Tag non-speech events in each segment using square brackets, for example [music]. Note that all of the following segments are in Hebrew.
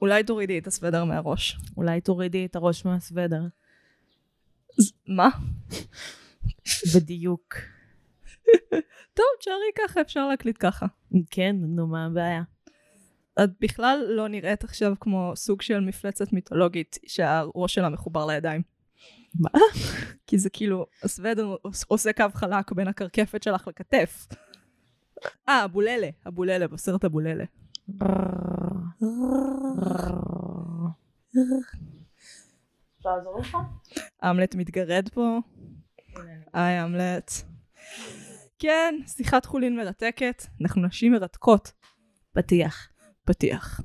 אולי תורידי את הסוודר מהראש. אולי תורידי את הראש מהסוודר. מה? [laughs] בדיוק. טוב, תשארי ככה, אפשר להקליט ככה. כן, נו, מה הבעיה? את בכלל לא נראית עכשיו כמו סוג של מפלצת מיתולוגית שהראש שלה מחובר לידיים. מה? [laughs] כי זה כאילו, הסוודר עוש- עושה קו חלק בין הקרקפת שלך לכתף. אה, הבוללה, הבוללה, בסרט הבוללה. אמלט מתגרד פה. היי אמלט. כן, שיחת חולין מרתקת. אנחנו נשים מרתקות. פתיח. פתיח.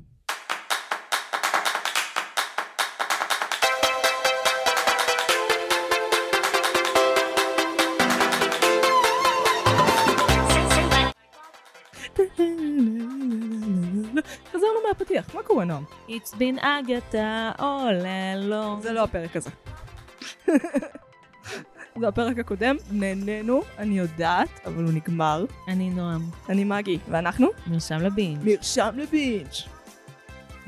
מהפתיח, מה קורה נועם? It's been אגתה עולה לו. זה לא הפרק הזה. [laughs] זה הפרק הקודם, נהנינו, אני יודעת, אבל הוא נגמר. אני נועם. אני מגי, ואנחנו? מרשם לבינג'. מרשם לבינג'.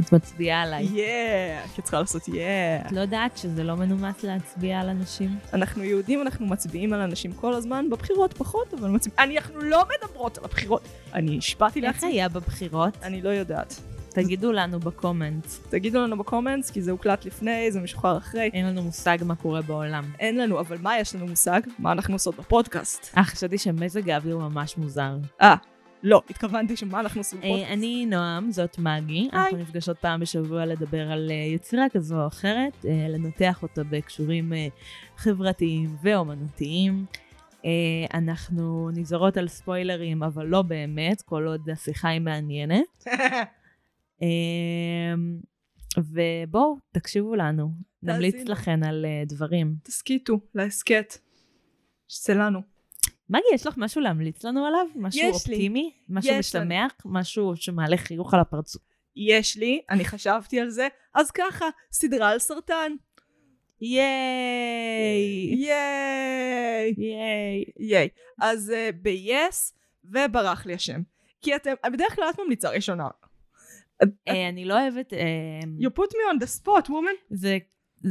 את מצביעה עליי. יאה, כי צריכה לעשות יאה. את לא יודעת שזה לא מנומס להצביע על אנשים? אנחנו יהודים, אנחנו מצביעים על אנשים כל הזמן, בבחירות פחות, אבל מצביעים. אנחנו לא מדברות על הבחירות. אני השפעתי איך לעצמי. היה בבחירות? אני לא יודעת. תגידו לנו בקומנט. תגידו לנו בקומנטס, כי זה הוקלט לפני, זה משוחרר אחרי. אין לנו מושג מה קורה בעולם. אין לנו, אבל מה יש לנו מושג? מה אנחנו עושות בפודקאסט? אה, חשבתי שמזג האוויר ממש מוזר. אה, לא, התכוונתי שמה אנחנו עושים אה, בפודקאסט. אני נועם, זאת מגי. היי. אנחנו נפגשות פעם בשבוע לדבר על אה, יצירה כזו או אחרת, אה, לנתח אותה בהקשורים חברתיים ואומנותיים. אנחנו נזהרות על ספוילרים, אבל לא באמת, כל עוד השיחה היא מעניינת. [laughs] אה, ובואו, תקשיבו לנו. נמליץ. לכן על אה, דברים. תסכיתו להסכת. שזה לנו. מגי, יש לך משהו להמליץ לנו עליו? משהו. אופטימי? משהו. משמח? משהו שמעלה חיוך על הפרצוף? יש לי, אני חשבתי על זה, אז ככה, סדרה על סרטן. ייי! ייי! ייי! ייי. אז uh, ב-yes, וברח לי השם. כי אתם, בדרך כלל את ממליצה ראשונה. אה, אני לא אוהבת... אה, You put me on the spot, woman. זה...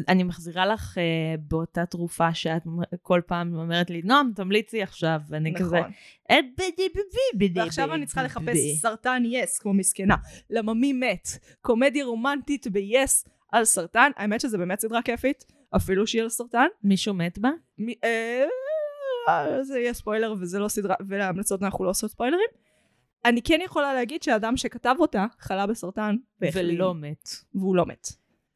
אני מחזירה לך אה, באותה תרופה שאת כל פעם אומרת לי, נועם, תמליצי עכשיו, ואני כזה... נכון. "אה, בדי בדי בדי ועכשיו אני צריכה לחפש בדי". סרטן יס, כמו מסכנה. למה מי מת? קומדיה רומנטית ב-yes על סרטן. האמת שזה באמת סדרה כיפית, אפילו שהיא על סרטן. מישהו מת בה? אה, זה יהיה ספוילר וזה לא סדרה, ולהמלצות אנחנו לא עושות ספוילרים. אני כן יכולה להגיד שהאדם שכתב אותה חלה בסרטן ולא מת. והוא לא מת.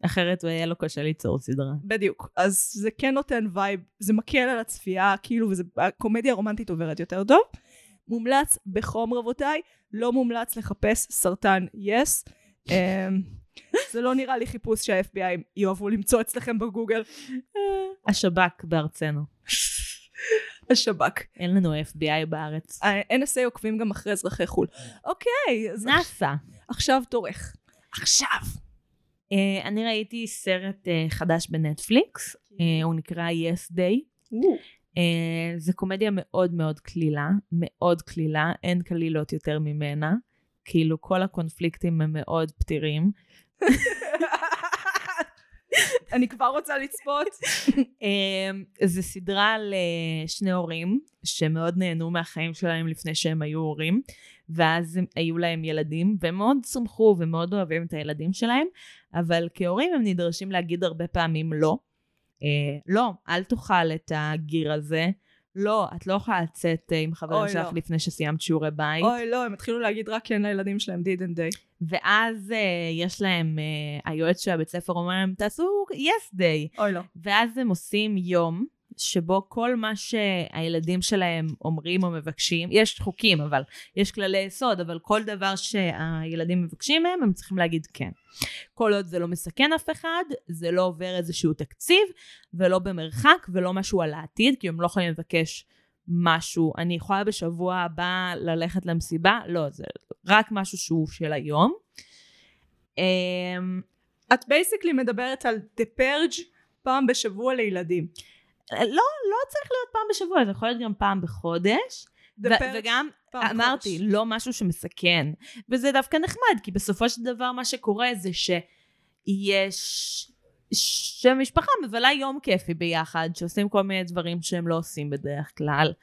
אחרת היה לו קשה ליצור סדרה. בדיוק. אז זה כן נותן vibe, זה מקל על הצפייה, כאילו, וזה, הקומדיה הרומנטית עוברת יותר טוב. מומלץ בחום רבותיי, לא מומלץ לחפש סרטן יס. Yes. זה לא נראה לי חיפוש שה-FBI יאהבו למצוא אצלכם בגוגל. השב"כ בארצנו. [laughs] השב"כ. אין לנו FBI בארץ. ה-NSA עוקבים גם אחרי אזרחי חו"ל. אוקיי, אז נאסא. עכשיו תורך. עכשיו. אה, אני ראיתי סרט אה, חדש בנטפליקס, אה, הוא נקרא Yes Day. זה קומדיה מאוד מאוד קלילה, מאוד קלילה, אין קלילות יותר ממנה. כאילו כל הקונפליקטים הם מאוד פתירים. [laughs] אני כבר רוצה לצפות. [laughs] אה, זה סדרה על אה, הורים שמאוד נהנו מהחיים שלהם לפני שהם היו הורים, ואז היו להם ילדים, והם מאוד צמחו ומאוד אוהבים את הילדים שלהם, אבל כהורים הם נדרשים להגיד הרבה פעמים לא. אה, לא, אל תאכל את הגיר הזה. לא, את לא יכולה לצאת אה, עם חברים שלך לא. לפני שסיימת שיעורי בית. אוי, לא, הם התחילו להגיד רק כן לילדים שלהם didn't they. ואז uh, יש להם, uh, היועץ של הבית ספר אומר להם, תעשו yes day. אוי, לא. ואז הם עושים יום שבו כל מה שהילדים שלהם אומרים או מבקשים, יש חוקים אבל, יש כללי יסוד, אבל כל דבר שהילדים מבקשים מהם, הם צריכים להגיד כן. כל עוד זה לא מסכן אף אחד, זה לא עובר איזשהו תקציב, ולא במרחק, ולא משהו על העתיד, כי הם לא יכולים לבקש משהו. אני יכולה בשבוע הבא ללכת למסיבה? לא, זה רק משהו שהוא של היום. אמ, את בייסיקלי מדברת על The Purge פעם בשבוע לילדים. לא, לא צריך להיות פעם בשבוע, זה יכול להיות גם פעם בחודש. ו- וגם. אמרתי, לא משהו שמסכן. וזה דווקא נחמד, כי בסופו של דבר מה שקורה זה שיש... שהמשפחה מבלה יום כיפי ביחד, שעושים כל מיני דברים שהם לא עושים בדרך כלל.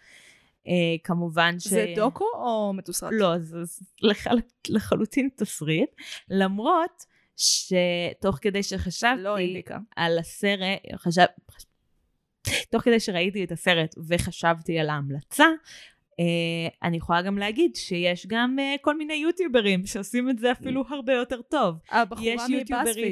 אה, כמובן ש... זה דוקו או מתוסרט? לא, זה לחל... לחלוטין תסריט. למרות שתוך כדי שחשבתי לא. על הסרט, חשב... תוך כדי שראיתי את הסרט וחשבתי על ההמלצה, אה, אני יכולה גם להגיד שיש גם אה, כל מיני יוטיוברים שעושים את זה אפילו הרבה יותר טוב. הבחורה.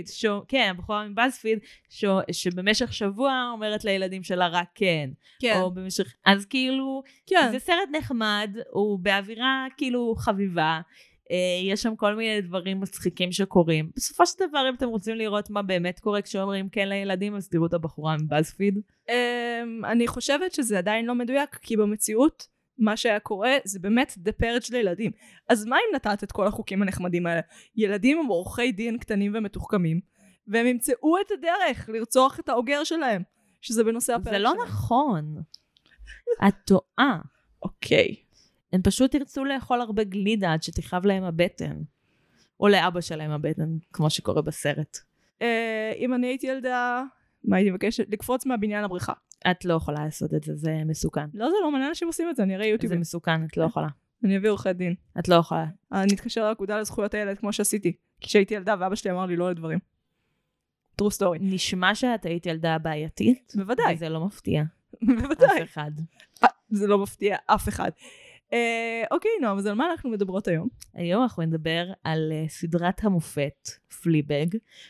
ש... כן, הבחורה מבאזפיד, ש... שבמשך שבוע אומרת לילדים שלה רק כן. כן, או במשך... אז כאילו, כן. זה סרט נחמד, הוא באווירה כאילו חביבה. אה, יש שם כל מיני דברים מצחיקים שקורים. בסופו של דבר, אם אתם רוצים לראות מה באמת קורה כשאומרים כן לילדים, אז תראו את הבחורה מבאזפיד. אמ, אני חושבת שזה עדיין לא מדויק, כי במציאות, מה שהיה קורה זה באמת דה פרג' לילדים. אז מה אם נתת את כל החוקים הנחמדים האלה? ילדים הם עורכי דין קטנים ומתוחכמים, והם ימצאו את הדרך לרצוח את האוגר שלהם, שזה בנושא הפרק זה לא שלהם. נכון. את טועה. אוקיי. הם פשוט ירצו לאכול הרבה גלידה עד שתכאב להם הבטן. או לאבא שלהם הבטן, כמו שקורה בסרט. אה, אם אני הייתי ילדה, מה הייתי מבקשת? לקפוץ מהבניין לבריכה. את לא יכולה לעשות את זה, זה מסוכן. לא, זה לא, מלא אנשים עושים את זה, אני אראה יוטיוב. זה מסוכן, את לא יכולה. אני אביא עורכי דין. את לא יכולה. אני אתקשר לאגודה לזכויות הילד כמו שעשיתי. כשהייתי ילדה ואבא שלי אמר לי לא לדברים. true story. נשמע שאת היית ילדה בעייתית. בוודאי. וזה לא מפתיע. [laughs] בוודאי. אף אחד. אה, זה לא מפתיע אף אחד. אה, אוקיי, נועם, אז על מה אנחנו מדברות היום? היום אנחנו נדבר על אה, סדרת המופת, פליבג,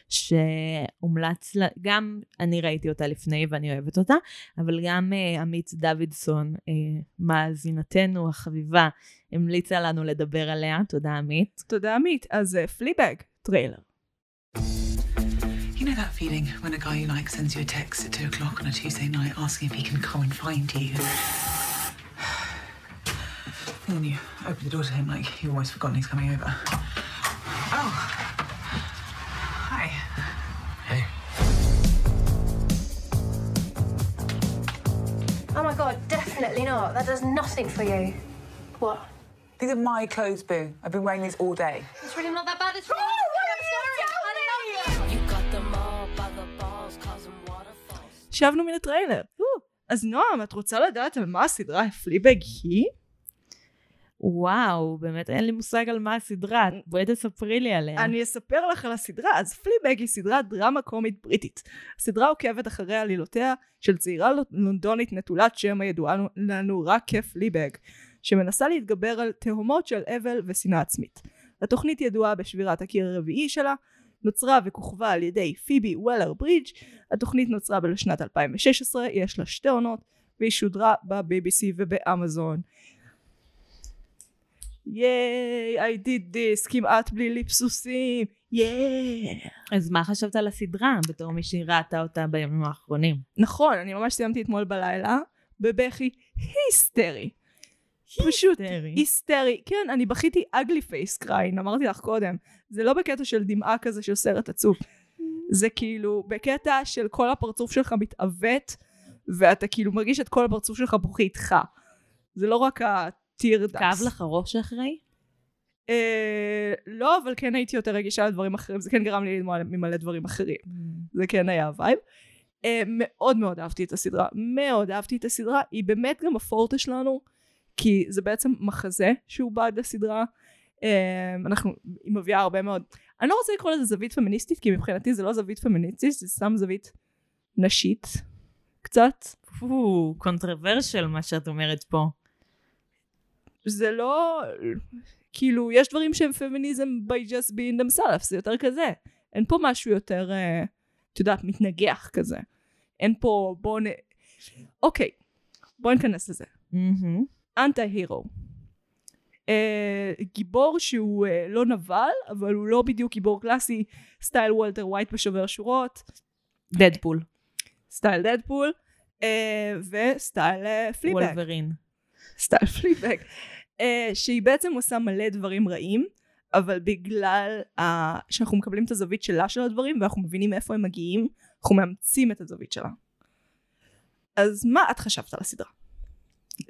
שהומלץ, לה, גם אני ראיתי אותה לפני ואני אוהבת אותה, אבל גם אה, עמית דוידסון, מאזינתנו החביבה, המליצה לנו לדבר עליה, תודה עמית. תודה עמית. אז אה, פליבג, טריילר. You know that feeling when a guy you like sends you a text at two o'clock on a Tuesday night asking if he can come and find you? And then you open the door to him like you've almost forgotten he's coming over. Oh. Hi. Hey. Oh my god, definitely not. That does nothing for you. What? These are my clothes, Boo. I've been wearing these all day. It's really not that bad. It's really not that bad. I'm sorry. I love you. You got them all by the balls, causing waterfalls. שבנו מן הטריילר. אז נועם, את רוצה לדעת על מה הסדרה פליבג היא? וואו, באמת אין לי מושג על מה הסדרה, בואי תספרי לי עליה. אני אספר לך על הסדרה. אז פליבג היא סדרת דרמה קומית בריטית. הסדרה עוקבת אחרי עלילותיה של צעירה לונדונית נטולת שם הידועה לנו רק כפליבג, שמנסה להתגבר על תהומות של אבל ושנאה עצמית. התוכנית ידועה בשבירת הקיר הרביעי שלה, נוצרה וכוכבה על ידי פיבי וולר ברידג'. התוכנית נוצרה בשנת 2016, יש לה שתי עונות, והיא שודרה ב-BBC ובאמזון. ייי, I did this, כמעט בלי ליפסוסים, ייי. אז מה חשבת על הסדרה, בתור מי שראתה אותה בימים האחרונים? נכון, אני ממש סיימתי אתמול בלילה, בבכי היסטרי. פשוט היסטרי. כן, אני בכיתי אגלי פייס קריין, אמרתי לך קודם. זה לא בקטע של דמעה כזה של סרט עצוב. זה כאילו בקטע של כל הפרצוף שלך מתעוות, ואתה כאילו מרגיש את כל הפרצוף שלך בוכה איתך. זה לא רק ה tear ducts. כאב לך ראש אחרי? אה, לא, אבל כן הייתי יותר רגישה לדברים אחרים, זה כן גרם לי לדמוע ממלא דברים אחרים. זה כן היה ה vibe. אה, מאוד מאוד אהבתי את הסדרה, מאוד אהבתי את הסדרה, היא באמת גם הפורטה שלנו, כי זה בעצם מחזה שהוא בעד הסדרה. אה, אנחנו, היא מביאה הרבה מאוד, אני לא רוצה לקרוא לזה זווית פמיניסטית, כי מבחינתי זה לא זווית פמיניסטית, זה סתם זווית נשית, קצת. קונטרוורשל מה שאת אומרת פה. זה לא, כאילו, יש דברים שהם פמיניזם by just being themselves, זה יותר כזה. אין פה משהו יותר, אה, את יודעת, מתנגח כזה. אין פה, בואו נ... אוקיי, בואו ניכנס לזה. anti hero. אה, גיבור שהוא אה, לא נבל, אבל הוא לא בדיוק גיבור קלאסי, סטייל וולטר ווייט בשובר שורות, דדפול. סטייל דדפול, אה, וסטייל פליבג. וולברין. סטייל פליבג, אה, שהיא בעצם עושה מלא דברים רעים, אבל בגלל. שאנחנו מקבלים את הזווית שלה של הדברים, ואנחנו מבינים מאיפה הם מגיעים, אנחנו מאמצים את הזווית שלה. אז מה את חשבת על הסדרה?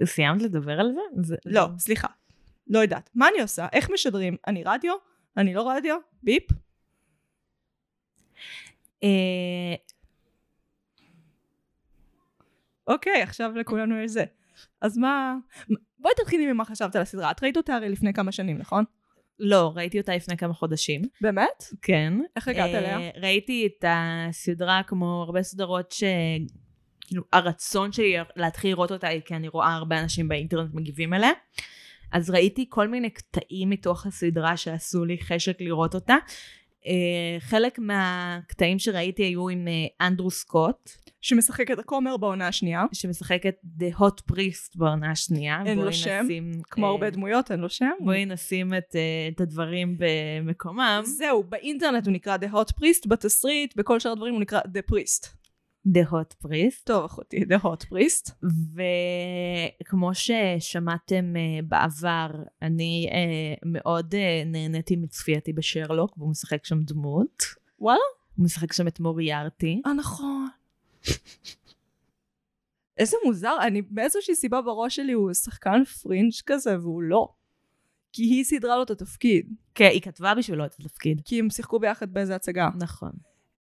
סיימת לדבר על זה? זה? לא, סליחה. לא יודעת. מה אני עושה? איך משדרים? אני רדיו? אני לא רדיו? ביפ? אה, אוקיי, עכשיו לכולנו יש זה. אז מה... בואי תתחילי ממה חשבת על הסדרה. את ראית אותה הרי לפני כמה שנים, נכון? לא, ראיתי אותה לפני כמה חודשים. באמת? כן. איך הגעת אה, אליה? ראיתי את הסדרה כמו הרבה סדרות ש... כאילו, הרצון שלי להתחיל לראות אותה היא כי אני רואה הרבה אנשים באינטרנט מגיבים אליה. אז ראיתי כל מיני קטעים מתוך הסדרה שעשו לי חשק לראות אותה. אה, חלק מהקטעים שראיתי היו עם אה, אנדרו סקוט, שמשחק את הכומר בעונה השנייה. שמשחק את The Hot Priest בעונה השנייה. אין לו שם, נשים, כמו אה, הרבה דמויות, אין לו שם. בואי נשים את, אה, את הדברים במקומם. זהו, באינטרנט הוא נקרא The Hot Priest, בתסריט, בכל שאר הדברים הוא נקרא The Priest. The Hot Priest. טוב, אחותי, The Hot Priest. וכמו ששמעתם אה, בעבר, אני אה, מאוד אה, נהניתי מצפייתי בשרלוק, והוא משחק שם דמות. וואלה? הוא משחק שם את מוריארטי. אה, נכון. איזה מוזר, אני באיזושהי סיבה בראש שלי הוא שחקן פרינג' כזה, והוא לא. כי היא סידרה לו את התפקיד. כן, היא כתבה בשבילו את התפקיד. כי הם שיחקו ביחד באיזה הצגה. נכון.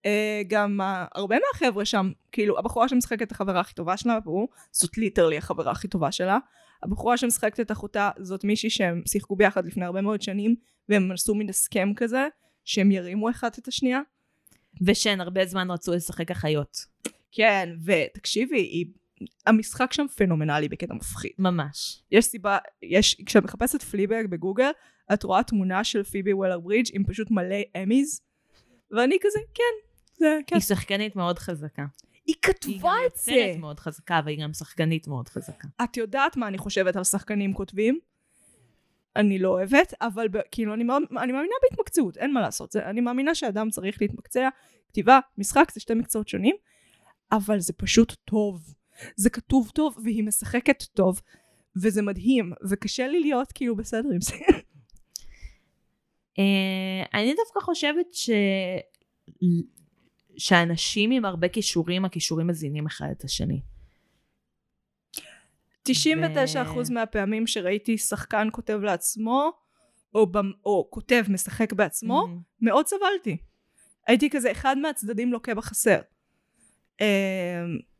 אה, גם הרבה מהחבר'ה שם, כאילו, הבחורה שמשחקת את החברה הכי טובה שלה, והוא, זאת literally החברה הכי טובה שלה. הבחורה שמשחקת את אחותה, זאת מישהי שהם שיחקו ביחד לפני הרבה מאוד שנים, והם עשו מין הסכם כזה, שהם ירימו אחת את השנייה. ושהן הרבה זמן רצו לשחק אחיות. כן, ותקשיבי, היא... המשחק שם פנומנלי בקטע מפחיד. ממש. יש סיבה, יש, כשאת מחפשת פליבג בגוגל, את רואה תמונה של פיבי וולר ברידג' עם פשוט מלא אמיז, ואני כזה, כן, זה, כן. היא שחקנית מאוד חזקה. היא היא כתבה גם את זה. יוצרת מאוד חזקה, והיא גם שחקנית מאוד חזקה. את יודעת מה אני חושבת על שחקנים כותבים? אני לא אוהבת, אבל ב, כאילו אני, מאוד, אני מאמינה בהתמקצעות, אין מה לעשות. זה, אני מאמינה שאדם צריך להתמקצע. כתיבה, משחק, זה שתי מקצועות שונים, אבל זה פשוט טוב. זה כתוב טוב, והיא משחקת טוב, וזה מדהים, וקשה לי להיות כאילו בסדר עם זה. [laughs] אה, אני דווקא חושבת ש... שאנשים עם הרבה כישורים, הכישורים מזינים אחד את השני. 99% מהפעמים שראיתי שחקן כותב לעצמו, או, במ, או כותב משחק בעצמו, מהמם. מאוד סבלתי. הייתי כזה, אחד מהצדדים לוקה בחסר. אמ,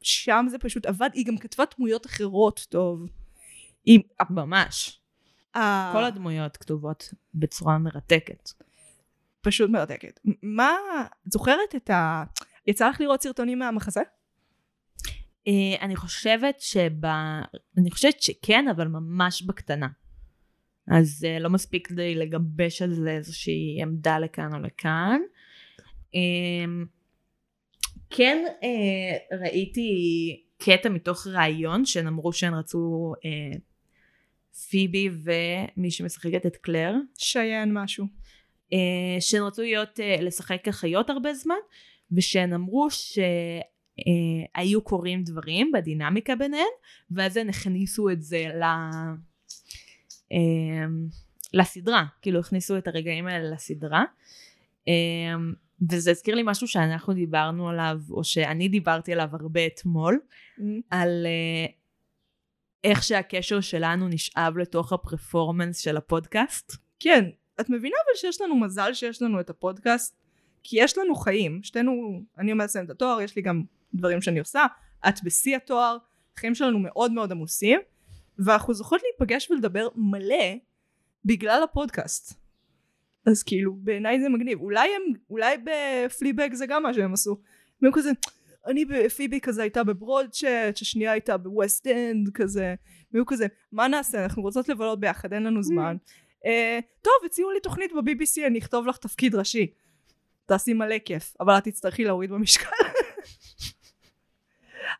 שם זה פשוט עבד, היא גם כתבה דמויות אחרות טוב. היא... ממש. ה- כל הדמויות כתובות בצורה מרתקת. פשוט מרתקת. מה... את זוכרת את ה... יצא לך לראות סרטונים מהמחזה? אה, אני חושבת שב... אני חושבת שכן, אבל ממש בקטנה. אז אה, לא מספיק לי לגבש על זה איזושהי עמדה לכאן או לכאן. אה, כן אה, ראיתי קטע מתוך ראיון שהן אמרו שהן רצו פיבי ומי שמשחקת את קלר, שיין משהו. אה, שהן רצו להיות, אה, לשחק אחיות הרבה זמן, ושהן אמרו שהיו קורים דברים בדינמיקה ביניהן, ואז הן הכניסו את זה ל... אה, לסדרה, כאילו הכניסו את הרגעים האלה לסדרה. אה, וזה הזכיר לי משהו שאנחנו דיברנו עליו, או שאני דיברתי עליו הרבה אתמול, על אה, איך שהקשר שלנו נשאב לתוך הפרפורמנס של הפודקאסט. כן, את מבינה אבל שיש לנו מזל שיש לנו את הפודקאסט? כי יש לנו חיים, שתינו, אני עומדת לסיים את התואר, יש לי גם דברים שאני עושה, את בשיא התואר, החיים שלנו מאוד מאוד עמוסים, ואנחנו זוכות להיפגש ולדבר מלא בגלל הפודקאסט. אז כאילו, בעיניי זה מגניב. אולי הם, אולי בפליבג זה גם מה שהם עשו. והם כזה, אני בפיבי כזה הייתה בברודצ'רץ', השנייה הייתה בווסט אנד כזה, והיו כזה, מה נעשה? אנחנו רוצות לבלות ביחד, אין לנו זמן. אה, טוב, הציעו לי תוכנית ב-BBC, אני אכתוב לך תפקיד ראשי. תעשי מלא כיף, אבל את תצטרכי להוריד במשקל. [laughs]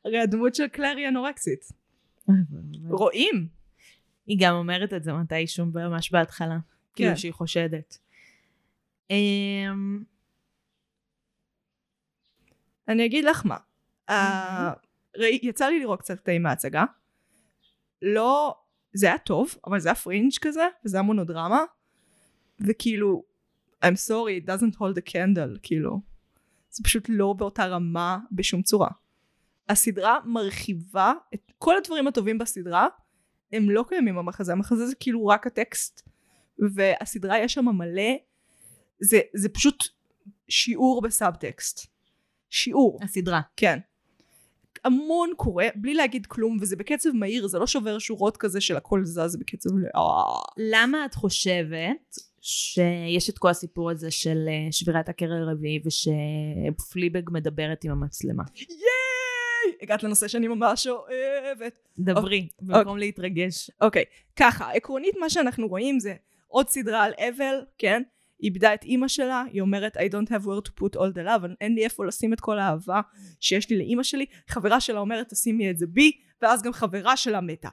הרי הדמות של קלר היא אנורקסית. רואים. היא גם אומרת את זה מתישהו ממש בהתחלה. כאילו שהיא חושדת. אמ, אני אגיד לך מה. אה, יצא לי לראות קצת קטעים מההצגה. לא, זה היה טוב, אבל זה היה פרינג' כזה, וזה היה מונודרמה. וכאילו, I'm sorry, it doesn't hold a candle, כאילו. זה פשוט לא באותה רמה בשום צורה. הסדרה מרחיבה את כל הדברים הטובים בסדרה, הם לא קיימים במחזה, המחזה זה כאילו רק הטקסט, והסדרה יש שם מלא, זה, זה פשוט שיעור בסאבטקסט. שיעור, הסדרה. כן. המון קורה, בלי להגיד כלום, וזה בקצב מהיר, זה לא שובר שורות כזה של הכל זז בקצב... אה. למה את חושבת שיש את כל הסיפור הזה של אה, שבירת הקרע הרביעי ושפליבג מדברת עם המצלמה? ייי! הגעת לנושא שאני ממש אוהבת. דברי, במקום להתרגש. אוקיי, ככה, עקרונית מה שאנחנו רואים זה עוד סדרה על אבל, כן? איבדה את אימא שלה, היא אומרת I don't have where to put all the love, אין לי איפה לשים את כל האהבה שיש לי לאימא שלי, חברה שלה אומרת תשימי את זה בי, ואז גם חברה שלה מתה.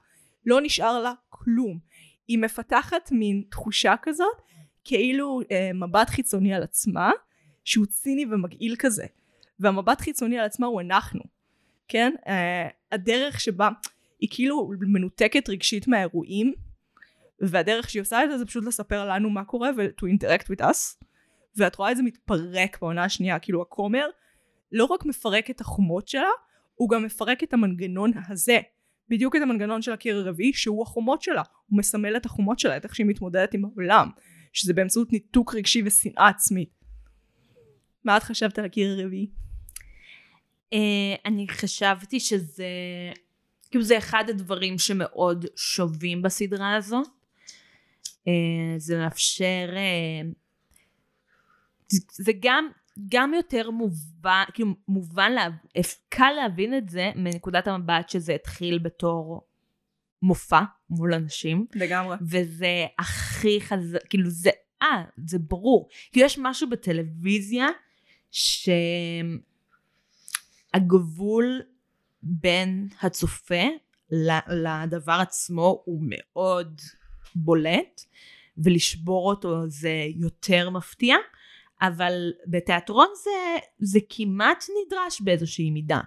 לא נשאר לה כלום. היא מפתחת מין תחושה כזאת, כאילו אה, מבט חיצוני על עצמה, שהוא ציני ומגעיל כזה. והמבט חיצוני על עצמה הוא אנחנו, כן? אה, הדרך שבה היא כאילו מנותקת רגשית מהאירועים, והדרך שהיא עושה את זה זה פשוט לספר לנו מה קורה ו- to interact with us ואת רואה את זה מתפרק בעונה השנייה כאילו הכומר לא רק מפרק את החומות שלה הוא גם מפרק את המנגנון הזה בדיוק את המנגנון של הקיר הרביעי שהוא החומות שלה הוא מסמל את החומות שלה את איך שהיא מתמודדת עם העולם שזה באמצעות ניתוק רגשי ושנאה עצמית מה את חשבת על הקיר הרביעי? אה, אני חשבתי שזה, כאילו זה אחד הדברים שמאוד שווים בסדרה הזו. אה, זה מאפשר, אה, זה- גם, גם יותר מובן, כאילו מובן, לה, קל להבין את זה מנקודת המבט שזה התחיל בתור מופע מול אנשים. לגמרי וזה הכי חזק, כאילו זה, אה, זה ברור. כאילו יש משהו בטלוויזיה שהגבול בין הצופה לדבר עצמו הוא מאוד בולט, ולשבור אותו זה יותר מפתיע, אבל בתיאטרון זה, זה כמעט נדרש באיזושהי מידה.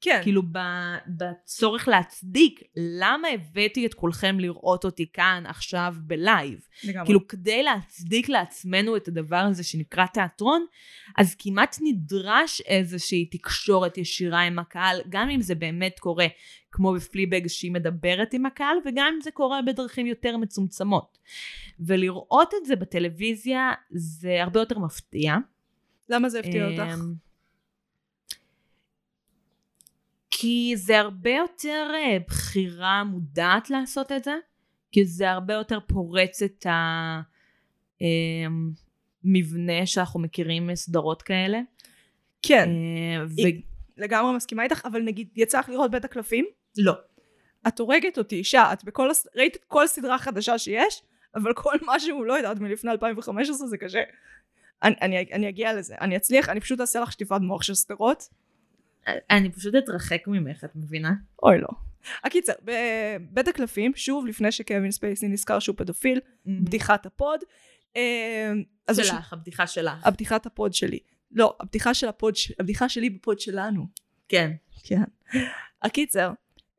כן כאילו בצורך להצדיק למה הבאתי את כולכם לראות אותי כאן עכשיו בלייב. לגמרי כאילו כדי להצדיק לעצמנו את הדבר הזה שנקרא תיאטרון, אז כמעט נדרש איזושהי תקשורת ישירה עם הקהל, גם אם זה באמת קורה כמו בפליבג שהיא מדברת עם הקהל, וגם אם זה קורה בדרכים יותר מצומצמות. ולראות את זה בטלוויזיה זה הרבה יותר מפתיע. למה זה הפתיע אותך? אמ, כי זה הרבה יותר אה, בחירה מודעת לעשות את זה, כי זה הרבה יותר פורץ את המבנה שאנחנו מכירים מסדרות כאלה. כן אה, ו... לגמרי מסכימה איתך אבל נגיד יצא לך לראות בית הקלפים? לא. את הורגת אותי, אישה, את בכל, הס... ראית את כל סדרה חדשה שיש, אבל כל משהו, לא יודעת, מלפני 2015 זה קשה. אני, אני, אני אגיע לזה, אני אצליח, אני פשוט אעשה לך שטיפת מוח של סדרות. אני פשוט אתרחק ממך, את מבינה? אוי לא. הקיצר, בבית הקלפים, שוב, לפני שקווין ספייסי נזכר שהוא פדופיל, בדיחת ה pod. אה, שלך, הבדיחה שלך. הבדיחת ה pod שלי. לא, הבדיחה של ה pod, ש- הבדיחה שלי ב pod שלנו. כן. כן. הקיצר,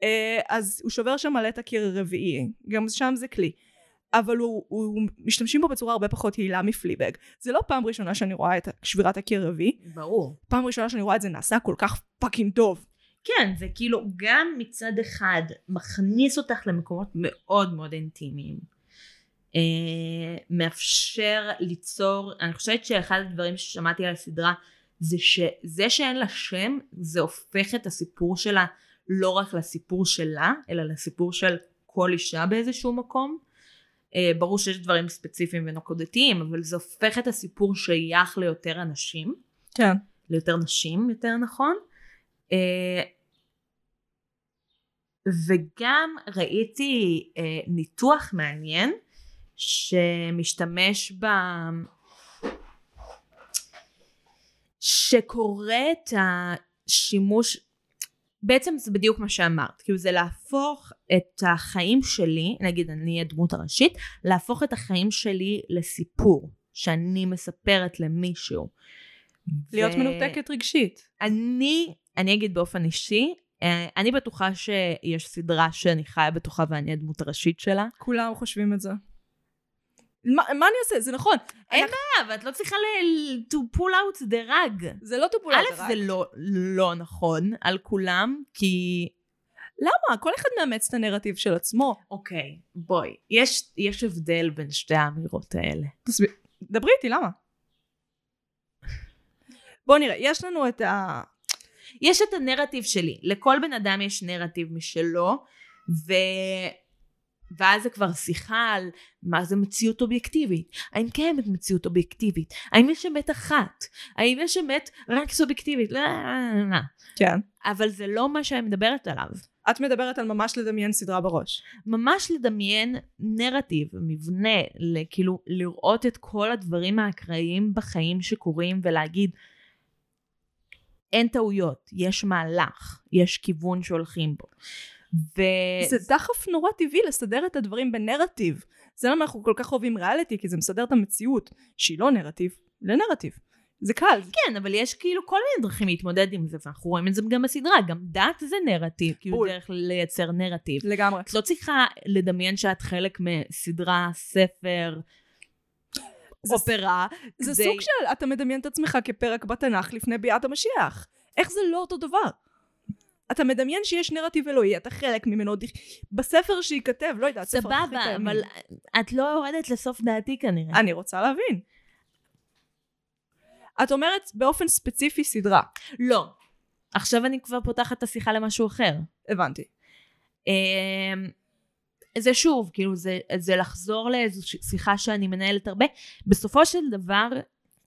אה, אז הוא שובר שם מלא את הקיר הרביעי, גם שם זה כלי. אבל הוא, הוא משתמשים בו בצורה הרבה פחות יעילה מפליבג. זה לא פעם ראשונה שאני רואה את שבירת הקיר הרביעי, ברור. פעם ראשונה שאני רואה את זה נעשה כל כך fucking טוב. כן, זה כאילו גם מצד אחד מכניס אותך למקומות מאוד מאוד אינטימיים. אה, מאפשר ליצור, אני חושבת שאחד הדברים ששמעתי על הסדרה זה שזה שאין לה שם זה הופך את הסיפור שלה לא רק לסיפור שלה אלא לסיפור של כל אישה באיזשהו מקום. אה, ברור שיש דברים ספציפיים ונקודתיים אבל זה הופך את הסיפור שייך ליותר אנשים. כן. ליותר נשים יותר נכון. אה, וגם ראיתי אה, ניתוח מעניין שמשתמש ב... שקורא את השימוש, בעצם זה בדיוק מה שאמרת, כאילו זה להפוך את החיים שלי, נגיד אני אהיה דמות הראשית, להפוך את החיים שלי לסיפור שאני מספרת למישהו. להיות ו- מנותקת רגשית. אני, אני אגיד באופן אישי, אה, אני בטוחה שיש סדרה שאני חיה בתוכה ואני הדמות הראשית שלה. כולם חושבים את זה. מה, מה אני אעשה? זה נכון. אין אנחנו- בעיה, אבל את לא צריכה ל- to pull out the rug. זה לא טופולת א', זה לא, לא נכון על כולם, כי למה? כל אחד מאמץ את הנרטיב של עצמו. אוקיי, בואי. יש, יש הבדל בין שתי האמירות האלה. תסביר. דברי איתי, למה? בוא נראה, יש לנו את ה... יש את הנרטיב שלי. לכל בן אדם יש נרטיב משלו, ו... ואז זה כבר שיחה על מה זה מציאות אובייקטיבית. האם קיימת מציאות אובייקטיבית? האם יש אמת אחת? האם יש אמת רק סובייקטיבית? לא, לא, לא, לא. כן. אבל זה לא מה שאני מדברת עליו. את מדברת על ממש לדמיין סדרה בראש. ממש לדמיין נרטיב, מבנה, כאילו לראות את כל הדברים האקראיים בחיים שקורים ולהגיד אין טעויות, יש מהלך, יש כיוון שהולכים בו. ו... זה דחף נורא טבעי לסדר את הדברים בנרטיב. זה למה אנחנו כל כך אוהבים ריאליטי, כי זה מסדר את המציאות, שהיא לא נרטיב, לנרטיב. זה קל. כן, אבל יש כאילו כל מיני דרכים להתמודד עם זה, ואנחנו רואים את זה גם בסדרה, גם דת זה נרטיב, כאילו בול. דרך לייצר נרטיב. לגמרי. את לא צריכה לדמיין שאת חלק מסדרה, ספר, זה- אופרה. זה כדי- סוג של אתה מדמיין את עצמך כפרק בתנ"ך לפני ביאת המשיח. איך זה לא אותו דבר? אתה מדמיין שיש נרטיב אלוהי, אתה חלק ממנו, בספר שייכתב, לא יודעת, ספר אחרית סבבה. אבל את לא יורדת לסוף דעתי כנראה. אני רוצה להבין. את אומרת באופן ספציפי סדרה. לא. עכשיו אני כבר פותחת את השיחה למשהו אחר. הבנתי. אמ, זה שוב, כאילו זה, זה לחזור לאיזו שיחה שאני מנהלת הרבה. בסופו של דבר,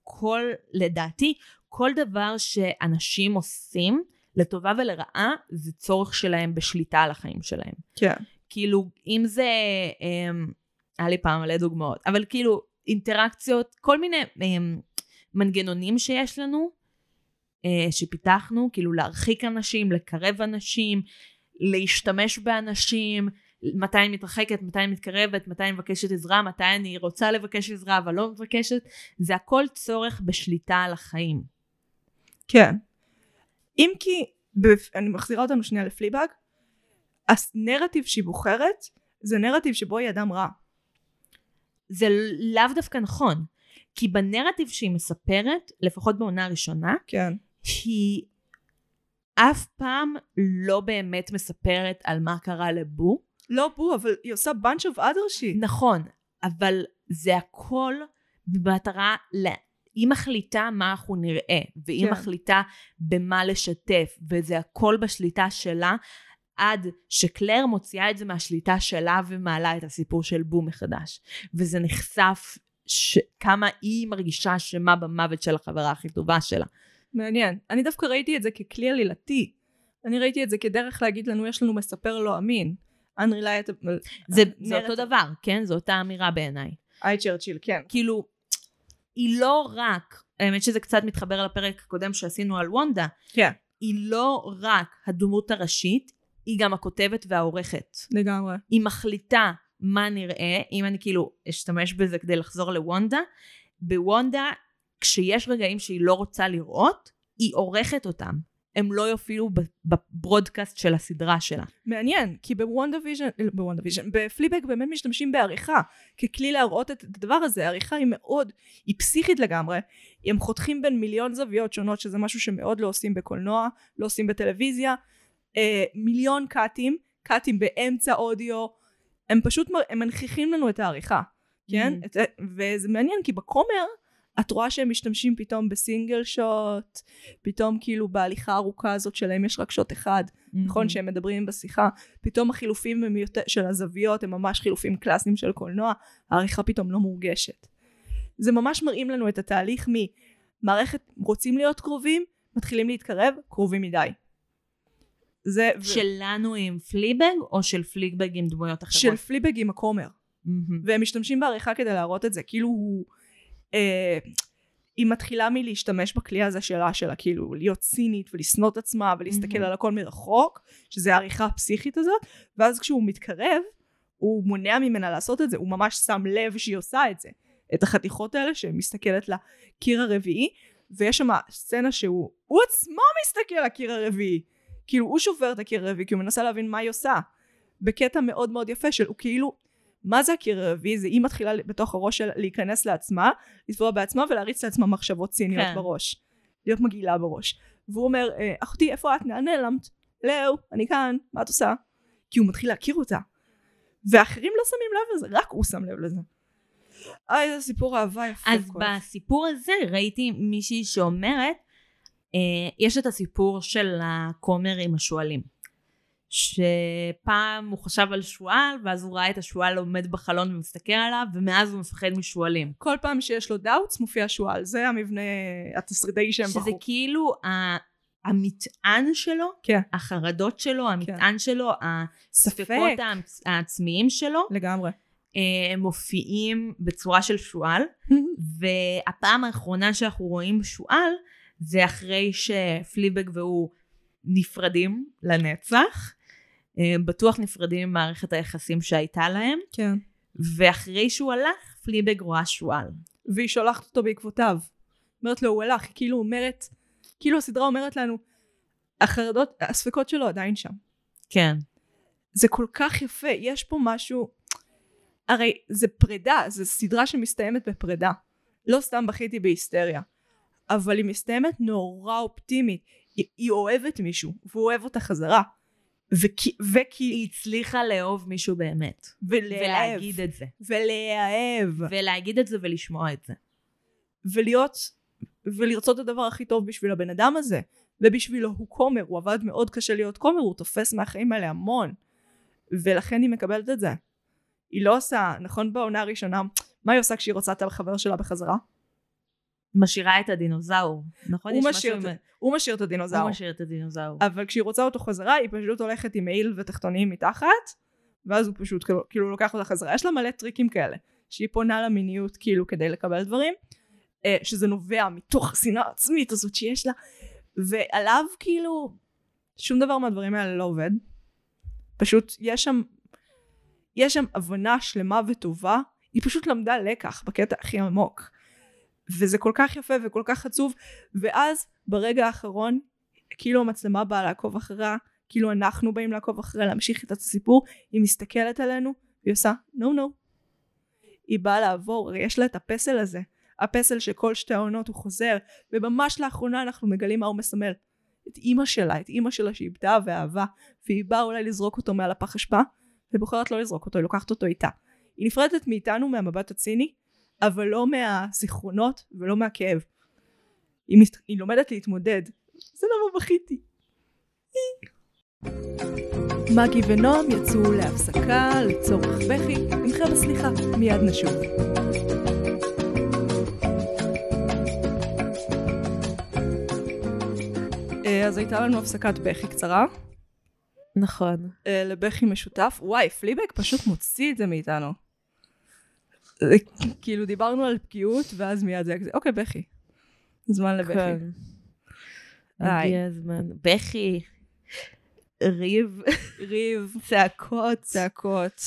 כל, לדעתי, כל דבר שאנשים עושים, לטובה ולרעה, זה צורך שלהם בשליטה על החיים שלהם. כן. כאילו, אם זה, אמ, היה לי פעם מלא דוגמאות, אבל כאילו, אינטראקציות, כל מיני אמ, מנגנונים שיש לנו, אה, שפיתחנו, כאילו להרחיק אנשים, לקרב אנשים, להשתמש באנשים, מתי אני מתרחקת, מתי אני מתקרבת, מתי אני מבקשת עזרה, מתי אני רוצה לבקש עזרה אבל לא מבקשת, זה הכל צורך בשליטה על החיים. כן. אם כי, בפ... אני מחזירה אותנו שנייה לפליבאג, הנרטיב שהיא בוחרת, זה נרטיב שבו היא אדם רע. זה לאו דווקא נכון, כי בנרטיב שהיא מספרת, לפחות בעונה הראשונה, כן. היא אף פעם לא באמת מספרת על מה קרה לבו. לא בו, אבל היא עושה bunch of other shit. נכון, אבל זה הכל במטרה. היא מחליטה מה אנחנו נראה, והיא כן. מחליטה במה לשתף, וזה הכל בשליטה שלה, עד שקלר מוציאה את זה מהשליטה שלה ומעלה את הסיפור של בו מחדש. וזה נחשף ש... כמה היא מרגישה אשמה במוות של החברה הכי טובה שלה. מעניין. אני דווקא ראיתי את זה ככלי עלילתי. אני ראיתי את זה כדרך להגיד לנו, יש לנו מספר לא אמין. Unreliable. זה, זה אותו דבר, כן? זו אותה אמירה בעיניי. איי צ'רצ'יל, כן. כאילו, היא לא רק, האמת שזה קצת מתחבר לפרק הקודם שעשינו על וונדה, כן. היא לא רק הדמות הראשית, היא גם הכותבת והעורכת. לגמרי. היא מחליטה מה נראה, אם אני כאילו אשתמש בזה כדי לחזור ל Wanda, בוונדה ויז'ן, כשיש רגעים שהיא לא רוצה לראות, היא עורכת אותם. הם לא יופיעו בברודקאסט של הסדרה שלה. מעניין, כי ב WandaVision, ב WandaVision, בפליבג באמת משתמשים בעריכה ככלי להראות את הדבר הזה. העריכה היא מאוד, היא פסיכית לגמרי. הם חותכים בין מיליון זוויות שונות, שזה משהו שמאוד לא עושים בקולנוע, לא עושים בטלוויזיה. אה, מיליון קאטים, קאטים באמצע אודיו. הם פשוט, הם מנכיחים לנו את העריכה, כן? Mhm. את, וזה מעניין, כי בכומר, את רואה שהם משתמשים פתאום בסינגל שוט, פתאום כאילו בהליכה הארוכה הזאת שלהם יש רק שוט אחד. נכון שהם מדברים בשיחה, פתאום החילופים הם יותר, של הזוויות הם ממש חילופים קלאסיים של קולנוע, העריכה פתאום לא מורגשת. זה ממש מראים לנו את התהליך ממערכת רוצים להיות קרובים, מתחילים להתקרב, קרובים מדי. זה שלנו עם פליבג, או של פליבג עם דמויות אחרות? של פליבג עם הכומר, מהמם. והם משתמשים בעריכה כדי להראות את זה, כאילו הוא... אה, היא מתחילה מלהשתמש בכלי הזה שלה, שלה כאילו להיות צינית ולשנוא את עצמה ולהסתכל מהמם. על הכל מרחוק, שזה העריכה הפסיכית הזאת, ואז כשהוא מתקרב, הוא מונע ממנה לעשות את זה, הוא ממש שם לב שהיא עושה את זה. את החתיכות האלה שמסתכלת לקיר הרביעי, ויש שם סצנה שהוא, הוא עצמו מסתכל לקיר הרביעי. כאילו הוא שובר את הקיר הרביעי, כי הוא מנסה להבין מה היא עושה. בקטע מאוד מאוד יפה של הוא כאילו, מה זה הקיר הרביעי? זה היא מתחילה בתוך הראש שלה להיכנס לעצמה, לטבוע בעצמה ולהריץ לעצמה מחשבות ציניות כן. בראש. להיות מגעילה בראש. והוא אומר, "אה, אחותי, איפה את? לאן נעלמת? לאו, אני כאן, מה את עושה? כי הוא מתחיל להכיר אותה. ואחרים לא שמים לב לזה, רק הוא שם לב לזה. איי, איזה סיפור אהבה יפה. אז כואב. בסיפור הזה ראיתי מישהי שאומרת, אה, יש את הסיפור של הכומר עם השועלים. שפעם הוא חשב על שועל, ואז הוא ראה את השועל עומד בחלון ומסתכל עליו, ומאז הוא מפחד משועלים. כל פעם שיש לו doubts מופיע שועל, זה המבנה התסריטאי שהם שזה בחרו. כאילו ה- המטען שלו, כן. החרדות שלו, המטען שלו, הספקות ספק. העצ- העצמיים שלו, לגמרי. אה, מופיעים בצורה של שועל, [laughs] והפעם האחרונה שאנחנו רואים שועל, זה אחרי שפליבג והוא נפרדים לנצח. אה, בטוח נפרדים ממערכת היחסים שהייתה להם, כן. ואחרי שהוא הלך, פליבג רואה שועל. והיא שולחת אותו בעקבותיו. אומרת לו, הוא הלך, היא כאילו אומרת, כאילו הסדרה אומרת לנו, החרדות, הספקות שלו עדיין שם. כן. זה כל כך יפה, יש פה משהו, הרי זה פרידה, זו סדרה שמסתיימת בפרידה. לא סתם בכיתי בהיסטריה, אבל היא מסתיימת נורא אופטימית. היא, היא אוהבת מישהו, והוא אוהב אותה חזרה. וכי, וכי, היא הצליחה לאהוב מישהו באמת. ולאהב, ולהגיד את זה. ולאהב, ולהגיד את זה ולשמוע את זה. ולהיות, ולרצות את הדבר הכי טוב בשביל הבן אדם הזה. ובשבילו הוא כומר, הוא עבד מאוד קשה להיות כומר, הוא תופס מהחיים האלה המון. ולכן היא מקבלת את זה. היא לא עושה, נכון בעונה הראשונה, מה היא עושה כשהיא רוצה את החבר שלה בחזרה? משאירה את הדינוזאור. נכון? הוא משאיר משהו את- הוא משאיר את הדינוזאור. הוא משאיר את הדינוזאור. אבל כשהיא רוצה אותו חזרה, היא פשוט הולכת עם מעיל ותחתונים מתחת, ואז הוא פשוט כאילו, כאילו לוקח אותה חזרה. יש לה מלא טריקים כאלה, שהיא פונה למיניות כאילו כדי לקבל דברים, אה, שזה נובע מתוך השנאה העצמית הזאת שיש לה, ועליו כאילו, שום דבר מהדברים האלה לא עובד. פשוט יש שם, יש שם הבנה שלמה וטובה, היא פשוט למדה לקח בקטע הכי עמוק. וזה כל כך יפה וכל כך עצוב, ואז ברגע האחרון כאילו המצלמה באה לעקוב אחריה, כאילו אנחנו באים לעקוב אחריה, להמשיך את הסיפור, היא מסתכלת עלינו, והיא עושה נו נו. היא באה לעבור, הרי יש לה את הפסל הזה, הפסל שכל שתי העונות הוא חוזר, וממש לאחרונה אנחנו מגלים מה הוא מסמל. את אימא שלה, את אימא שלה שאיבדה ואהבה, והיא באה אולי לזרוק אותו מעל הפח אשפה, ובוחרת לא לזרוק אותו, היא לוקחת אותו איתה. היא נפרדת מאיתנו מהמבט הציני, אבל לא מהזיכרונות ולא מהכאב. היא, מת... היא לומדת להתמודד. זה למה בכיתי. מגי ונועם יצאו להפסקה לצורך בכי, עמכם הסליחה, מיד נשוב. אה, אז הייתה לנו הפסקת בכי קצרה, נכון. אה, לבכי משותף. וואי, פליבק פשוט מוציא את זה מאיתנו. כאילו דיברנו על פגיעות, ואז מיד זה היה כזה, אוקיי, בכי. זמן לבכי. כן. איי. הגיע הזמן. בכי, ריב, ריב, צעקות, צעקות.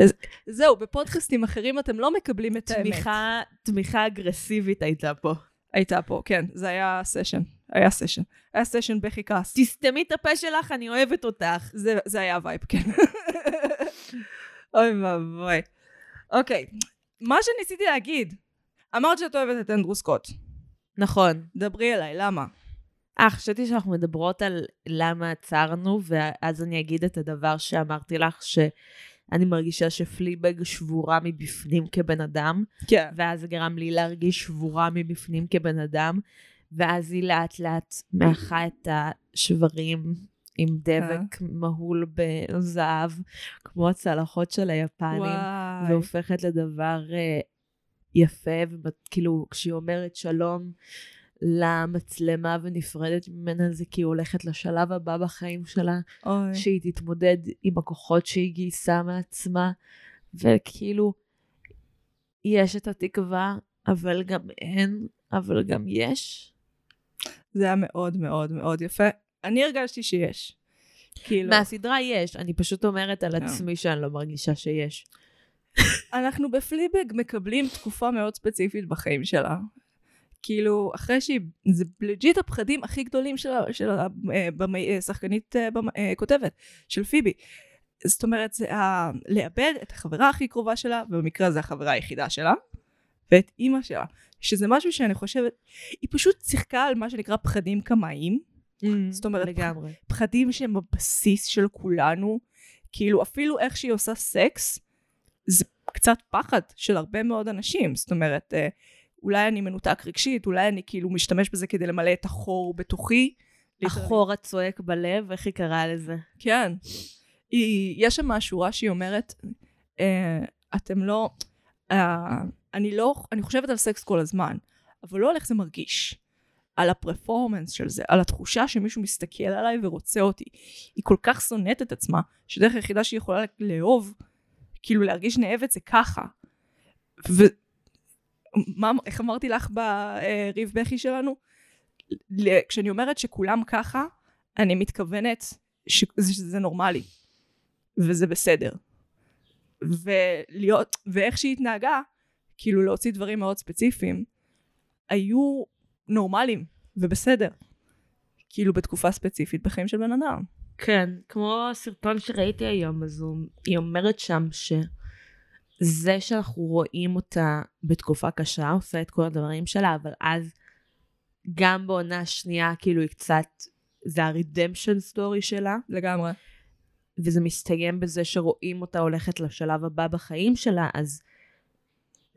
אז- זהו, בפודקאסטים אחרים אתם לא מקבלים את האמת. תמיכה, תמיכה אגרסיבית הייתה פה. הייתה פה, כן, זה היה סשן. היה סשן. היה סשן בכי כעס. תסתמי את הפה שלך, אני אוהבת אותך. זה, זה היה ה vibe, כן. [laughs] אוי ואבוי. אוקיי, מה שניסיתי להגיד, אמרת שאת אוהבת את אנדרו סקוט. נכון. דברי אליי, למה? אה, חשבתי שאנחנו מדברות על למה עצרנו, ואז אני אגיד את הדבר שאמרתי לך, שאני מרגישה שפליבג שבורה מבפנים כבן אדם, כן. ואז זה גרם לי להרגיש שבורה מבפנים כבן אדם, ואז היא לאט לאט מאחה את השברים עם דבק מהול בזהב, כמו הצלחות של היפנים, וואי. והופכת לדבר אה, יפה, וכאילו כשהיא אומרת שלום למצלמה ונפרדת ממנה, זה כי היא הולכת לשלב הבא בחיים שלה, אוי. שהיא תתמודד עם הכוחות שהיא גייסה מעצמה, וכאילו, יש את התקווה, אבל גם אין, אבל גם יש. זה היה מאוד מאוד מאוד יפה. אני הרגשתי שיש. כאילו, מהסדרה יש, אני פשוט אומרת על כן. עצמי שאני לא מרגישה שיש. אנחנו בפליבג מקבלים תקופה מאוד ספציפית בחיים שלה. כאילו, אחרי שהיא, זה legit הפחדים הכי גדולים של, ה- של ה- אה, אה, אה, אה, כותבת, של פיבי. זאת אומרת, זה ה... לאבד את החברה הכי קרובה שלה, ובמקרה הזה החברה היחידה שלה, ואת אימא שלה. שזה משהו שאני חושבת, היא פשוט שיחקה על מה שנקרא פחדים קמאיים. זאת אומרת, לגמרי. פחדים שהם בבסיס של כולנו, כאילו אפילו איך שהיא עושה סקס, זה קצת פחד של הרבה מאוד אנשים. זאת אומרת, אה, אולי אני מנותק רגשית, אולי אני כאילו משתמש בזה כדי למלא את החור בתוכי. החור הצועק בלב, איך היא קראה לזה? כן. היא, יש שם שורה שהיא אומרת, אה, אתם לא, אה, אני לא, אני חושבת על סקס כל הזמן, אבל לא על איך זה מרגיש. על הפרפורמנס של זה, על התחושה שמישהו מסתכל עליי ורוצה אותי. היא כל כך שונאת את עצמה, שדרך היחידה שהיא יכולה לאהוב, כאילו להרגיש נאהבת זה ככה. ומה, איך אמרתי לך בריב בכי שלנו? כשאני אומרת שכולם ככה, אני מתכוונת שזה, שזה נורמלי, וזה בסדר. ולהיות, ואיך שהיא התנהגה, כאילו להוציא דברים מאוד ספציפיים, היו נורמליים ובסדר. כאילו בתקופה ספציפית בחיים של בן אדם. כן, כמו הסרטון שראיתי היום, אז הוא, היא אומרת שם שזה שאנחנו רואים אותה בתקופה קשה, עושה את כל הדברים שלה, אבל אז גם בעונה שנייה, כאילו היא קצת, זה הרידמפשן סטורי שלה, לגמרי. וזה מסתיים בזה שרואים אותה הולכת לשלב הבא בחיים שלה, אז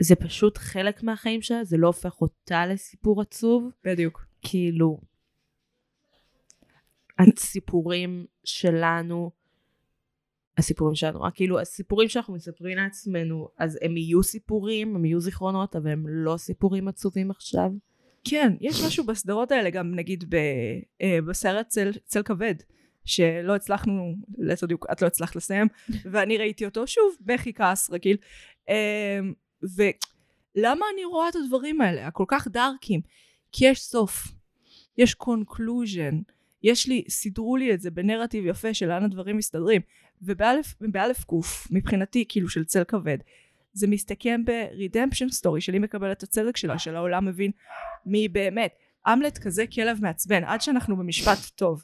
זה פשוט חלק מהחיים שלה, זה לא הופך אותה לסיפור עצוב. בדיוק. כאילו, הסיפורים שלנו, הסיפורים שלנו, רק כאילו הסיפורים שאנחנו מספרים לעצמנו, אז הם יהיו סיפורים, הם יהיו זיכרונות, אבל הם לא סיפורים עצובים עכשיו. כן, יש משהו בסדרות האלה, גם נגיד ב, אה, בסרט צל, צל כבד, שלא הצלחנו, ליתר דיוק, את לא הצלחת לסיים, [laughs] ואני ראיתי אותו שוב, בכי כעס רגיל. ולמה אני רואה את הדברים האלה, הכל כך דארקים? כי יש סוף, יש קונקלוז'ן, יש לי, סידרו לי את זה בנרטיב יפה של לאן הדברים מסתדרים. ובאלף, באלף קוף, מבחינתי, כאילו של צל כבד, זה מסתכם ברידמפשן סטורי שלי מקבל את הצדק שלה, של העולם מבין מי באמת. אמלט כזה כלב מעצבן, עד שאנחנו במשפט טוב.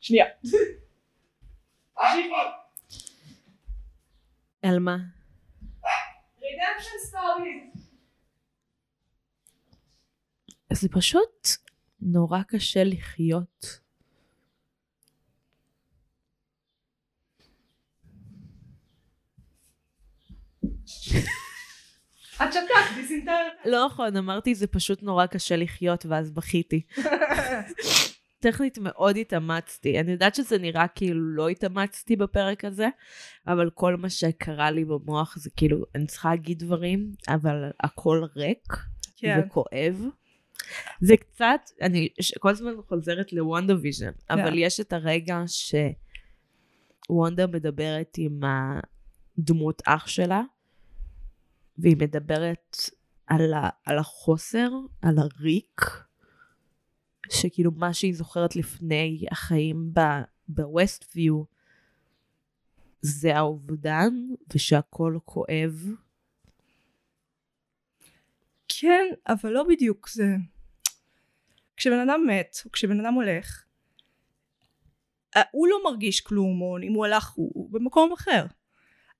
שנייה. [laughs] על מה? רידמפשן סטורי. זה פשוט נורא קשה לחיות. את שתקת, דיסינטרת. לא נכון, אמרתי זה פשוט נורא קשה לחיות, ואז בכיתי. [laughs] טכנית מאוד התאמצתי. אני יודעת שזה נראה כאילו לא התאמצתי בפרק הזה, אבל כל מה שקרה לי במוח זה כאילו, אני צריכה להגיד דברים, אבל הכל ריק כן. וכואב. זה קצת, אני כל הזמן חוזרת לוונדה ויז'ן, אבל כן. יש את הרגע שוונדה מדברת עם הדמות אח שלה, והיא מדברת על, ה, על החוסר, על הריק, שכאילו מה שהיא זוכרת לפני החיים בווסט ויו, זה האובדן, ושהכול כואב. כן, אבל לא בדיוק זה. כשבן אדם מת, או כשבן אדם הולך, הוא לא מרגיש כלום, או אם הוא הלך, הוא, הוא במקום אחר.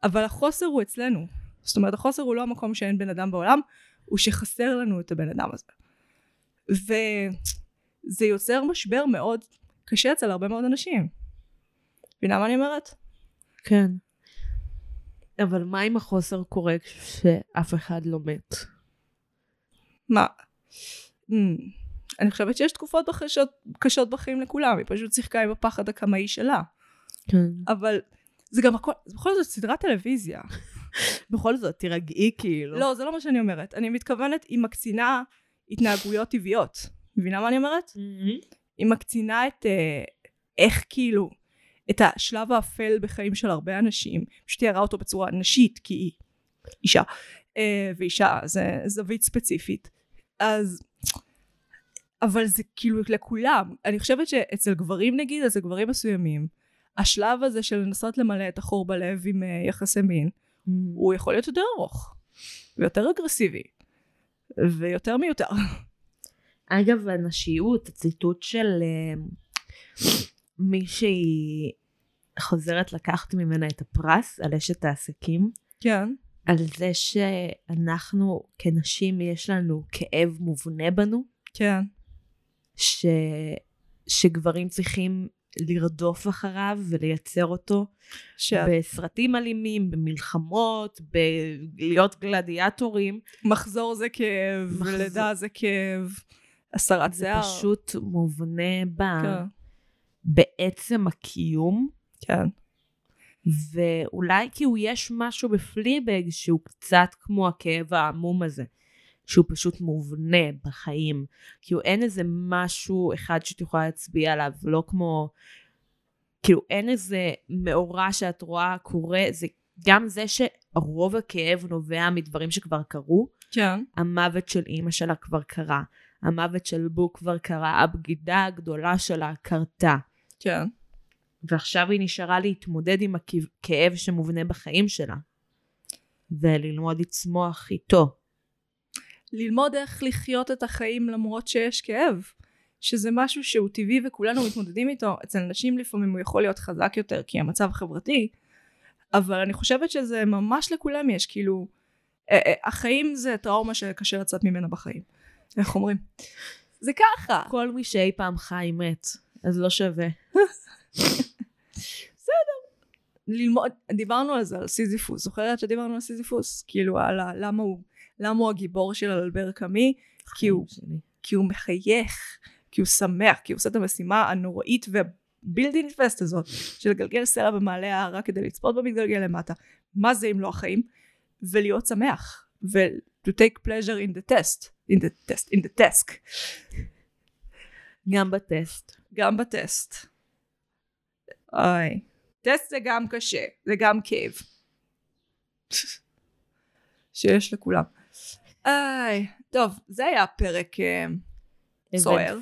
אבל החוסר הוא אצלנו. זאת אומרת, החוסר הוא לא המקום שאין בן אדם בעולם, הוא שחסר לנו את הבן אדם הזה. וזה יוצר משבר מאוד קשה אצל הרבה מאוד אנשים. מבינה מה אני אומרת? כן. אבל מה אם החוסר קורה כשאף אחד לא מת? מה? Mm, אני חושבת שיש תקופות קשות, קשות בחיים לכולם, היא פשוט שיחקה עם הפחד הקמאי שלה. כן. אבל זה גם הכל, זה בכל זאת סדרת טלוויזיה. [laughs] בכל זאת, תירגעי כאילו. לא, זה לא מה שאני אומרת. אני מתכוונת, היא מקצינה התנהגויות טבעיות. מבינה מה אני אומרת? Mm-hmm. היא מקצינה את אה, איך כאילו, את השלב האפל בחיים של הרבה אנשים. פשוט תיארה אותו בצורה נשית, כי היא אישה. אה, ואישה זה זווית ספציפית. אז... אבל זה כאילו לכולם. אני חושבת שאצל גברים נגיד, אצל גברים מסוימים, השלב הזה של לנסות למלא את החור בלב עם אה, יחסי מין, הוא יכול להיות יותר ארוך, ויותר אגרסיבי, ויותר מיותר. אגב, הנשיות, הציטוט של אה, מישהי חוזרת לקחת ממנה את הפרס על אשת העסקים, כן. על זה שאנחנו כנשים יש לנו כאב מובנה בנו, כן. שאם שגברים צריכים לרדוף אחריו ולייצר אותו שאת בסרטים אלימים, במלחמות, בלהיות גלדיאטורים. מחזור זה כאב, מחזור- ולידה זה כאב, הסרת זה שיער. פשוט מובנה ב... כן. בעצם הקיום. כן. ואולי כאילו יש משהו בפליבג שהוא קצת כמו הכאב העמום הזה, שהוא פשוט מובנה בחיים. כאילו אין איזה משהו אחד שאת יכולה להצביע עליו, לא כמו, כאילו אין איזה מאורע שאת רואה קורה, זה גם זה שרוב הכאב נובע מדברים שכבר קרו, כן. המוות של אימא שלה כבר קרה, המוות של בו כבר קרה, הבגידה הגדולה שלה קרתה. כן. ועכשיו היא נשארה להתמודד עם הכאב שמובנה בחיים שלה. וללמוד לצמוח איתו. ללמוד איך לחיות את החיים למרות שיש כאב. שזה משהו שהוא טבעי וכולנו מתמודדים איתו. אצל נשים לפעמים הוא יכול להיות חזק יותר כי המצב חברתי, אבל אני חושבת שזה ממש לכולם יש, כאילו, החיים זה טראומה שקשה לצאת ממנה בחיים. איך אומרים? זה ככה. כל מי שאי פעם חי מת, אז לא שווה. ללמוד, דיברנו על זה, על סיזיפוס, זוכרת שדיברנו על סיזיפוס? כאילו על ה, למה הוא, למה הוא הגיבור של אלבר קאמי? כי הוא, שלי. כי הוא מחייך, כי הוא שמח, כי הוא עושה את המשימה הנוראית והבלתי נתפסת הזאת של לגלגל סלע במעלה ההרה כדי לצפות במתגלגל למטה. מה זה אם לא החיים? ולהיות שמח. ו- to take pleasure in the test. In the test, in the task. גם בטסט. גם בטסט. אוי. טסט זה גם קשה, זה גם כאב. שיש לכולם. איי, טוב, זה היה פרק אה, סוער.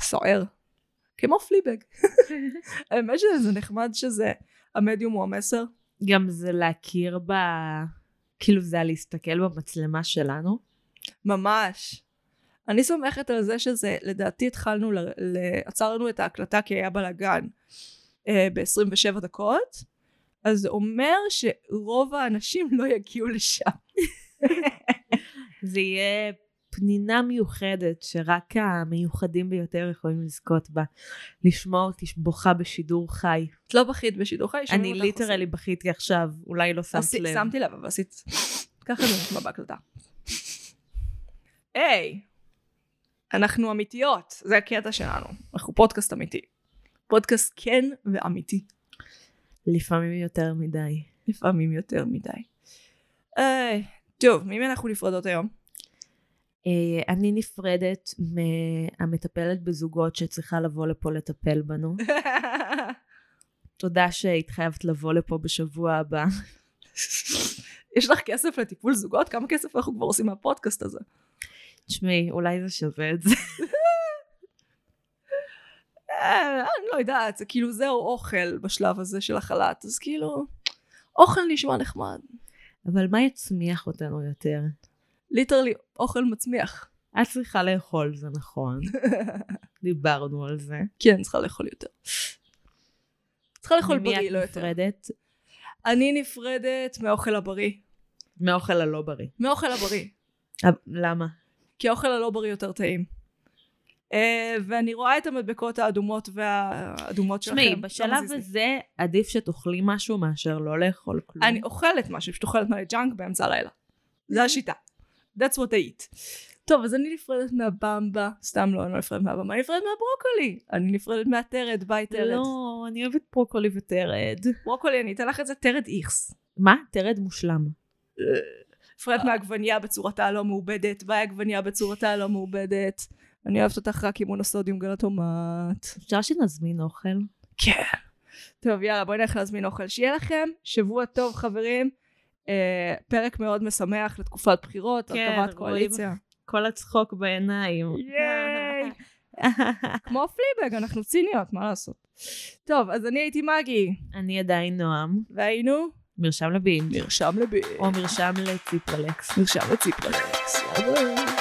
סוער. כמו פליבג. [laughs] האמת שזה נחמד שזה, המדיום הוא המסר. גם זה להכיר ב... כאילו זה היה להסתכל במצלמה שלנו. ממש. אני סומכת על זה שזה, לדעתי התחלנו, ל... ל... עצרנו את ההקלטה כי היה בלאגן אה, ב-27 דקות, אז זה אומר שרוב האנשים לא יגיעו לשם. זה יהיה פנינה מיוחדת שרק המיוחדים ביותר יכולים לזכות בה. לשמוע אותי בוכה בשידור חי. את לא בכית בשידור חי, אני ליטרלי בכיתי עכשיו, אולי לא שמת לב. שמתי לב, אבל עשית... ככה זה נשמע בהקלטה. היי, אנחנו אמיתיות, זה הקטע שלנו. אנחנו פודקאסט אמיתי. פודקאסט כן ואמיתי. לפעמים יותר מדי. לפעמים יותר מדי. היי, טוב, ממי אנחנו נפרדות היום? אה, אני נפרדת מהמטפלת בזוגות שצריכה לבוא לפה לטפל בנו. [laughs] תודה שהתחייבת לבוא לפה בשבוע הבא. [laughs] יש לך כסף לטיפול זוגות? כמה כסף אנחנו כבר עושים מהפודקאסט הזה? תשמעי, אולי זה שווה את זה. אה, אני לא יודעת, זה כאילו זהו אוכל בשלב הזה של החל"ת, אז כאילו, אוכל נשמע נחמד. אבל מה יצמיח אותנו יותר? ליטרלי, אוכל מצמיח. את צריכה לאכול, זה נכון. [laughs] דיברנו על זה. כן, צריכה לאכול יותר. צריכה לאכול ממי בריא, את לא יותר. נפרדת? אני נפרדת מהאוכל הבריא. מהאוכל הלא בריא. מהאוכל הבריא. אה, למה? כי האוכל הלא בריא יותר טעים. אה, ואני רואה את המדבקות האדומות והאדומות שלכם. תשמעי, לא בשלב. הזה עדיף שתאכלי משהו מאשר לא לאכול כלום. אני אוכלת משהו, פשוט אוכלת מלא junk באמצע הלילה. זה השיטה. That's what I eat. טוב, אז אני נפרדת מהבמבה, סתם לא, אני לא נפרדת מהבמבה, אני נפרדת מהברוקולי. אני נפרדת מהתרד, ביי תרד. לא, אני אוהבת ברוקולי ותרד. ברוקולי, אני אתן לך את זה תרד איכס. מה? תרד מושלם. נפרדת מהעגבנייה בצורתה הלא מעובדת, ביי עגבנייה בצורתה הלא מעובדת. אני אוהבת אותך רק עם מונוסודיום גל הטומט. אפשר שנזמין אוכל? כן. טוב, יאללה, בואי נלך להזמין אוכל. שיהיה לכם שבוע טוב, חברים. אה, פרק מאוד משמח לתקופת בחירות, כן, הרכבת. קואליציה. כל הצחוק בעיניים. ייי! [laughs] כמו פליבג, אנחנו ציניות, מה לעשות? טוב, אז אני הייתי מגי, אני עדיין נועם. והיינו מרשם לבינג'. מרשם לבי. או מרשם לציפרלקס. מרשם לציפרלקס. יאללה.